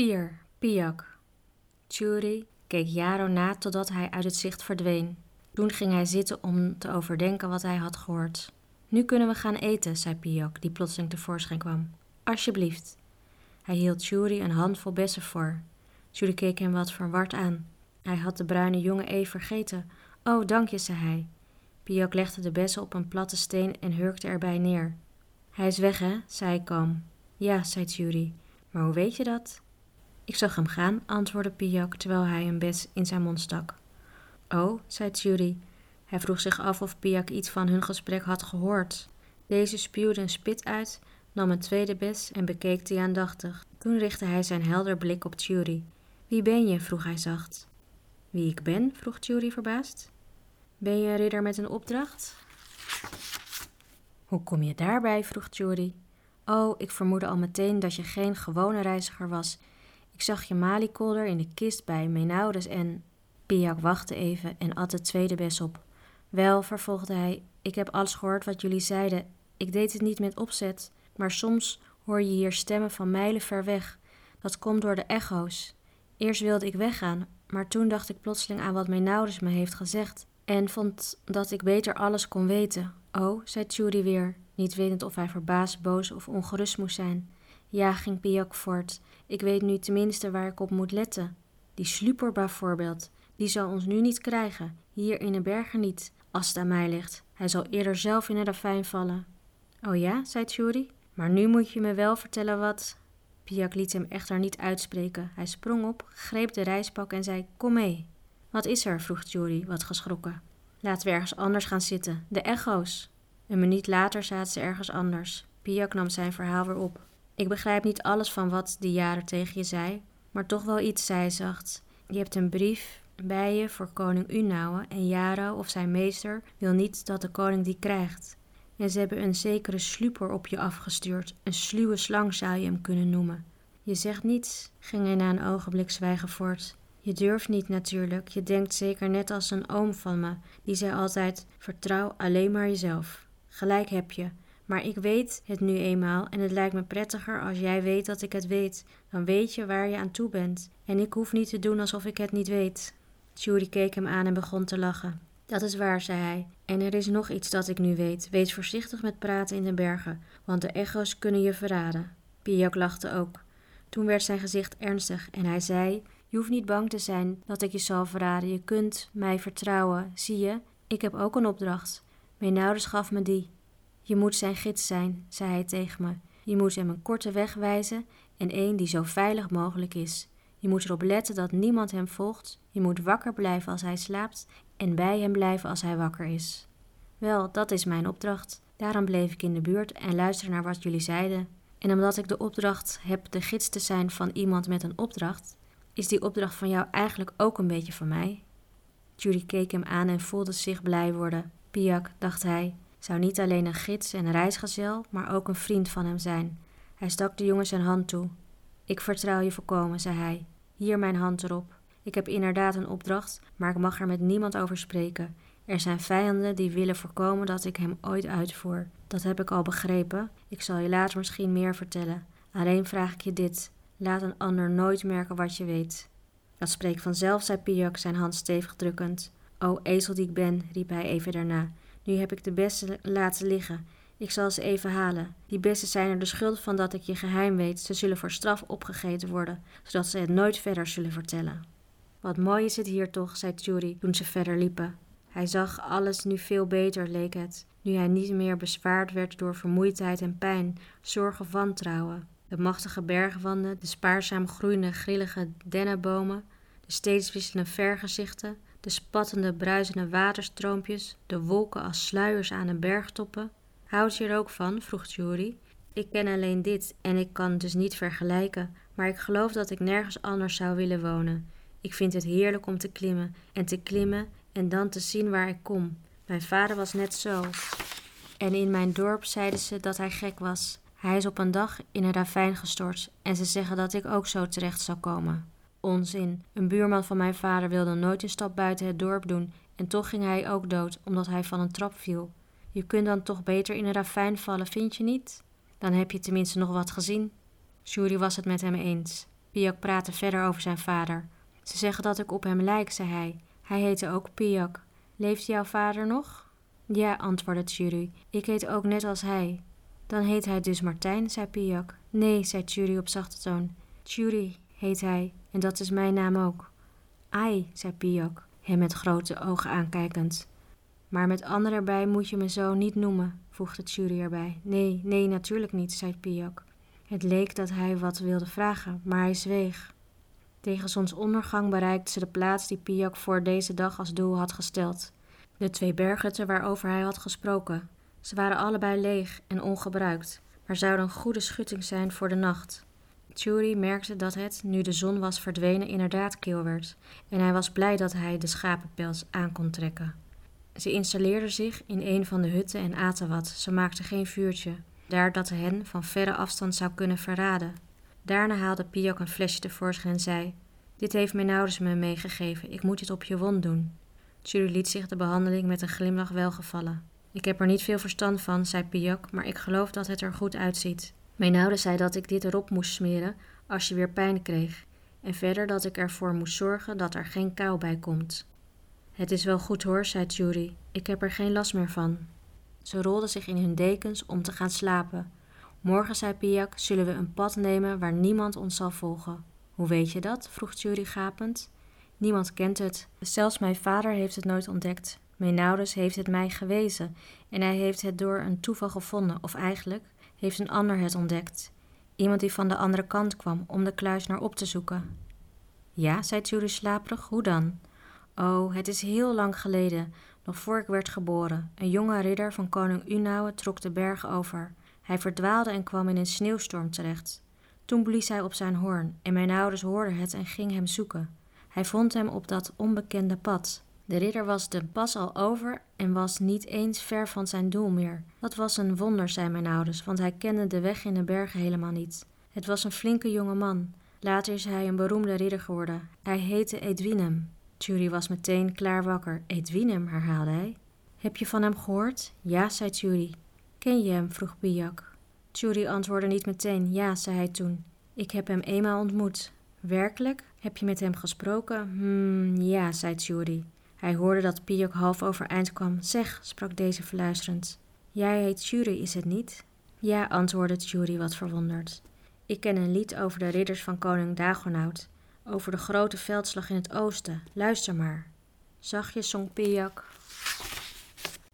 4. Piak. Churi keek Jaro na totdat hij uit het zicht verdween. Toen ging hij zitten om te overdenken wat hij had gehoord. Nu kunnen we gaan eten, zei Piak, die plotseling tevoorschijn kwam. Alsjeblieft. Hij hield Churi een handvol bessen voor. Churi keek hem wat verward aan. Hij had de bruine jongen even vergeten. Oh, dank je, zei hij. Piak legde de bessen op een platte steen en hurkte erbij neer. Hij is weg, hè? zei ik kalm. Ja, zei Churi. Maar hoe weet je dat? Ik zag hem gaan, antwoordde Piak terwijl hij een bes in zijn mond stak. Oh, zei Judy. Hij vroeg zich af of Piak iets van hun gesprek had gehoord. Deze spuwde een spit uit, nam een tweede bes en bekeek die aandachtig. Toen richtte hij zijn helder blik op Judy. Wie ben je? vroeg hij zacht. Wie ik ben? vroeg Judy verbaasd. Ben je een ridder met een opdracht? Hoe kom je daarbij? vroeg Judy. Oh, ik vermoedde al meteen dat je geen gewone reiziger was. Ik zag je maliekolder in de kist bij Menaudes en... Piak wachtte even en at het tweede bes op. Wel, vervolgde hij, ik heb alles gehoord wat jullie zeiden. Ik deed het niet met opzet, maar soms hoor je hier stemmen van mijlen ver weg. Dat komt door de echo's. Eerst wilde ik weggaan, maar toen dacht ik plotseling aan wat Menaudes me heeft gezegd en vond dat ik beter alles kon weten. Oh, zei Judy weer, niet wetend of hij verbaasd, boos of ongerust moest zijn. Ja, ging Piak voort, ik weet nu tenminste waar ik op moet letten. Die sluper bijvoorbeeld, die zal ons nu niet krijgen, hier in de bergen niet, als het aan mij ligt. Hij zal eerder zelf in de ravijn vallen. Oh ja, zei Tjuri, maar nu moet je me wel vertellen wat. Piak liet hem echter niet uitspreken. Hij sprong op, greep de reispak en zei: Kom mee. Wat is er? vroeg Tjuri, wat geschrokken. Laten we ergens anders gaan zitten. De echo's. Een minuut later zaten ze ergens anders. Piak nam zijn verhaal weer op. Ik begrijp niet alles van wat die jaren tegen je zei, maar toch wel iets, zei zacht. Je hebt een brief bij je voor koning Unauwe en Jaro of zijn meester wil niet dat de koning die krijgt. En ze hebben een zekere sluper op je afgestuurd. Een sluwe slang zou je hem kunnen noemen. Je zegt niets, ging hij na een ogenblik zwijgen voort. Je durft niet natuurlijk. Je denkt zeker net als een oom van me, die zei altijd: vertrouw alleen maar jezelf. Gelijk heb je. Maar ik weet het nu eenmaal en het lijkt me prettiger als jij weet dat ik het weet. Dan weet je waar je aan toe bent. En ik hoef niet te doen alsof ik het niet weet. Judy keek hem aan en begon te lachen. Dat is waar, zei hij. En er is nog iets dat ik nu weet. Wees voorzichtig met praten in de bergen, want de echo's kunnen je verraden. Piak lachte ook. Toen werd zijn gezicht ernstig en hij zei: Je hoeft niet bang te zijn dat ik je zal verraden. Je kunt mij vertrouwen. Zie je, ik heb ook een opdracht. Mijn gaf me die. Je moet zijn gids zijn, zei hij tegen me. Je moet hem een korte weg wijzen en een die zo veilig mogelijk is. Je moet erop letten dat niemand hem volgt. Je moet wakker blijven als hij slaapt en bij hem blijven als hij wakker is. Wel, dat is mijn opdracht. Daarom bleef ik in de buurt en luisterde naar wat jullie zeiden. En omdat ik de opdracht heb de gids te zijn van iemand met een opdracht, is die opdracht van jou eigenlijk ook een beetje van mij. Judy keek hem aan en voelde zich blij worden. Piak, dacht hij, zou niet alleen een gids en reisgezel, maar ook een vriend van hem zijn. Hij stak de jongen zijn hand toe. Ik vertrouw je volkomen, zei hij. Hier mijn hand erop. Ik heb inderdaad een opdracht, maar ik mag er met niemand over spreken. Er zijn vijanden die willen voorkomen dat ik hem ooit uitvoer. Dat heb ik al begrepen. Ik zal je later misschien meer vertellen. Alleen vraag ik je dit: laat een ander nooit merken wat je weet. Dat spreekt vanzelf, zei Piak, zijn hand stevig drukkend. O ezel die ik ben, riep hij even daarna. Nu heb ik de beste laten liggen. Ik zal ze even halen. Die bessen zijn er de schuld van dat ik je geheim weet. Ze zullen voor straf opgegeten worden, zodat ze het nooit verder zullen vertellen. Wat mooi is het hier toch, zei Tjuri toen ze verder liepen. Hij zag alles nu veel beter, leek het, nu hij niet meer bezwaard werd door vermoeidheid en pijn, zorgen wantrouwen. De machtige bergwanden, de spaarzaam groeiende grillige dennenbomen, de steeds wisselende vergezichten, de spattende, bruisende waterstroompjes, de wolken als sluiers aan de bergtoppen. Houd je er ook van? vroeg Jury. Ik ken alleen dit en ik kan dus niet vergelijken, maar ik geloof dat ik nergens anders zou willen wonen. Ik vind het heerlijk om te klimmen en te klimmen en dan te zien waar ik kom. Mijn vader was net zo. En in mijn dorp zeiden ze dat hij gek was. Hij is op een dag in een ravijn gestort en ze zeggen dat ik ook zo terecht zou komen. Onzin. Een buurman van mijn vader wilde nooit een stap buiten het dorp doen en toch ging hij ook dood omdat hij van een trap viel. Je kunt dan toch beter in een ravijn vallen, vind je niet? Dan heb je tenminste nog wat gezien. Jury was het met hem eens. Piak praatte verder over zijn vader. Ze zeggen dat ik op hem lijk, zei hij. Hij heette ook Piak. Leeft jouw vader nog? Ja, antwoordde Tjuri. Ik heet ook net als hij. Dan heet hij dus Martijn, zei Piak. Nee, zei Tjuri op zachte toon. Tjuri heet hij, en dat is mijn naam ook. Ai, zei Piak, hem met grote ogen aankijkend. Maar met anderen erbij moet je me zo niet noemen, voegde Tjuri erbij. Nee, nee, natuurlijk niet, zei Piak. Het leek dat hij wat wilde vragen, maar hij zweeg. Tegen zonsondergang bereikten ze de plaats die Piak voor deze dag als doel had gesteld. De twee berghutten waarover hij had gesproken. Ze waren allebei leeg en ongebruikt, maar zouden een goede schutting zijn voor de nacht. Tjuri merkte dat het, nu de zon was verdwenen, inderdaad kil werd, en hij was blij dat hij de schapenpels aan kon trekken. Ze installeerden zich in een van de hutten en aten wat. Ze maakten geen vuurtje, daar dat hen van verre afstand zou kunnen verraden. Daarna haalde Piak een flesje tevoorschijn en zei: Dit heeft mijn ouders me meegegeven, ik moet dit op je wond doen. Tjuri liet zich de behandeling met een glimlach welgevallen. Ik heb er niet veel verstand van, zei Piak, maar ik geloof dat het er goed uitziet. Mijn zei dat ik dit erop moest smeren als je weer pijn kreeg, en verder dat ik ervoor moest zorgen dat er geen kou bij komt. Het is wel goed hoor, zei Tjuri. Ik heb er geen last meer van. Ze rolden zich in hun dekens om te gaan slapen. Morgen, zei Piak, zullen we een pad nemen waar niemand ons zal volgen. Hoe weet je dat? vroeg Tjuri gapend. Niemand kent het. Zelfs mijn vader heeft het nooit ontdekt. Mijn heeft het mij gewezen en hij heeft het door een toeval gevonden, of eigenlijk heeft een ander het ontdekt. Iemand die van de andere kant kwam om de kluis naar op te zoeken. Ja, zei Tjuri slaperig, hoe dan? Oh, het is heel lang geleden, nog voor ik werd geboren. Een jonge ridder van koning Unauwe trok de berg over. Hij verdwaalde en kwam in een sneeuwstorm terecht. Toen blies hij op zijn hoorn en mijn ouders hoorden het en gingen hem zoeken. Hij vond hem op dat onbekende pad. De ridder was de pas al over en was niet eens ver van zijn doel meer. Dat was een wonder, zei mijn ouders, want hij kende de weg in de bergen helemaal niet. Het was een flinke jonge man. Later is hij een beroemde ridder geworden. Hij heette Edwinem. Tjuri was meteen klaar wakker. Edwinem, herhaalde hij. Heb je van hem gehoord? Ja, zei Tjuri. Ken je hem? vroeg Bijak. Tjuri antwoordde niet meteen. Ja, zei hij toen. Ik heb hem eenmaal ontmoet. Werkelijk? Heb je met hem gesproken? Hmm, ja, zei Tjuri. Hij hoorde dat Piok half overeind kwam. Zeg, sprak deze fluisterend. Jij heet Tjuri, is het niet? Ja, antwoordde Tjuri wat verwonderd. Ik ken een lied over de ridders van koning Dagonout, over de grote veldslag in het oosten. Luister maar. Zachtjes zong Piak.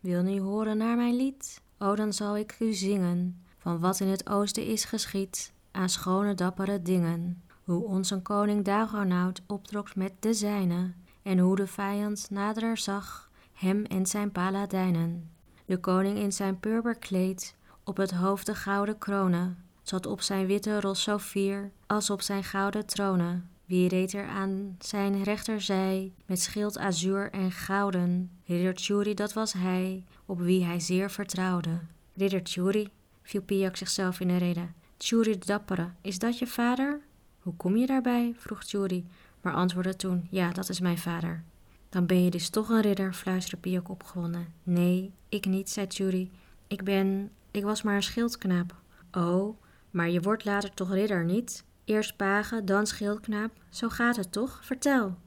Wil nu horen naar mijn lied? O, dan zal ik u zingen van wat in het oosten is geschied aan schone dappere dingen. Hoe ons een koning Dagonout optrok met de zijne en hoe de vijand nader zag hem en zijn paladijnen. De koning in zijn purperkleed, op het hoofd de gouden kronen, zat op zijn witte ros zo fier als op zijn gouden tronen. Wie reed er aan zijn rechterzij met schild azuur en gouden? Ridder Tjuri, dat was hij, op wie hij zeer vertrouwde. Ridder Tjuri, viel Piak zichzelf in de rede. Tjuri de dappere, is dat je vader? Hoe kom je daarbij? vroeg Tjuri, maar antwoordde toen: Ja, dat is mijn vader. Dan ben je dus toch een ridder, fluisterde Piak opgewonden. Nee, ik niet, zei Tjuri. Ik ben. Ik was maar een schildknaap. Oh, maar je wordt later toch ridder, niet? Eerst page, dan schildknaap. Zo gaat het toch? Vertel.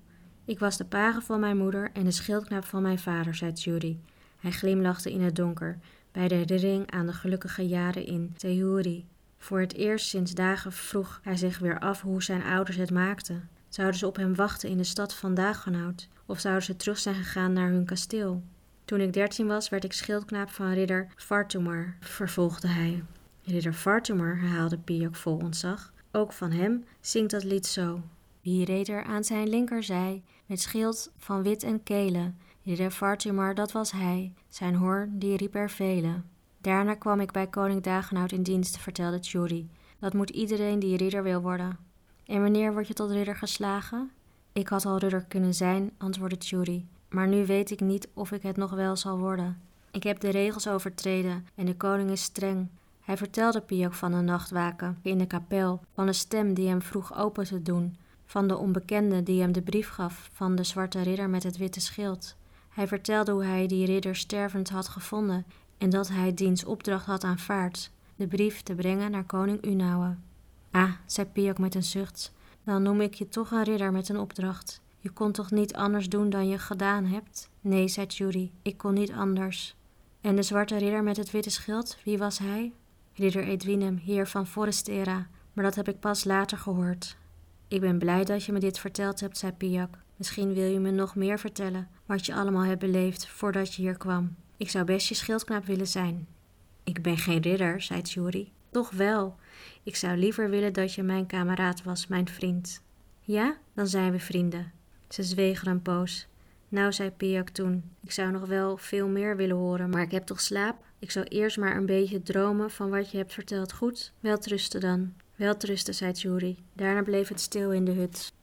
Ik was de page van mijn moeder en de schildknaap van mijn vader, zei Tjuri. Hij glimlachte in het donker, bij de herinnering aan de gelukkige jaren in Tehuri. Voor het eerst sinds dagen vroeg hij zich weer af hoe zijn ouders het maakten. Zouden ze op hem wachten in de stad van Dagenhout, of zouden ze terug zijn gegaan naar hun kasteel? Toen ik dertien was, werd ik schildknaap van ridder Vartumar, vervolgde hij. Ridder Vartumar, herhaalde Piak vol ontzag. Ook van hem zingt dat lied zo. Wie reed er aan zijn linkerzij, met schild van wit en kelen? Ridder Vartumar, dat was hij, zijn hoorn die riep er vele. Daarna kwam ik bij koning Dagenhout in dienst, vertelde Tjuri. Dat moet iedereen die ridder wil worden. En wanneer word je tot ridder geslagen? Ik had al ridder kunnen zijn, antwoordde Tjuri, maar nu weet ik niet of ik het nog wel zal worden. Ik heb de regels overtreden en de koning is streng. Hij vertelde Piak van de nachtwaken in de kapel, van de stem die hem vroeg open te doen, van de onbekende die hem de brief gaf van de zwarte ridder met het witte schild. Hij vertelde hoe hij die ridder stervend had gevonden en dat hij diens opdracht had aanvaard, de brief te brengen naar koning Unauwe. Ah, zei Piak met een zucht, Dan noem ik je toch een ridder met een opdracht. Je kon toch niet anders doen dan je gedaan hebt? Nee, zei Judy, ik kon niet anders. En de zwarte ridder met het witte schild, wie was hij? Ridder Edwinem, heer van Forestera, maar dat heb ik pas later gehoord. Ik ben blij dat je me dit verteld hebt, zei Piak. Misschien wil je me nog meer vertellen wat je allemaal hebt beleefd voordat je hier kwam. Ik zou best je schildknaap willen zijn. Ik ben geen ridder, zei Tjuri. Toch wel. Ik zou liever willen dat je mijn kameraad was, mijn vriend. Ja, dan zijn we vrienden. Ze zwegen een poos. Nou, zei Piak toen, ik zou nog wel veel meer willen horen, maar ik heb toch slaap? Ik zou eerst maar een beetje dromen van wat je hebt verteld. Goed, welterusten dan. Welterusten, zei Tjuri. Daarna bleef het stil in de hut.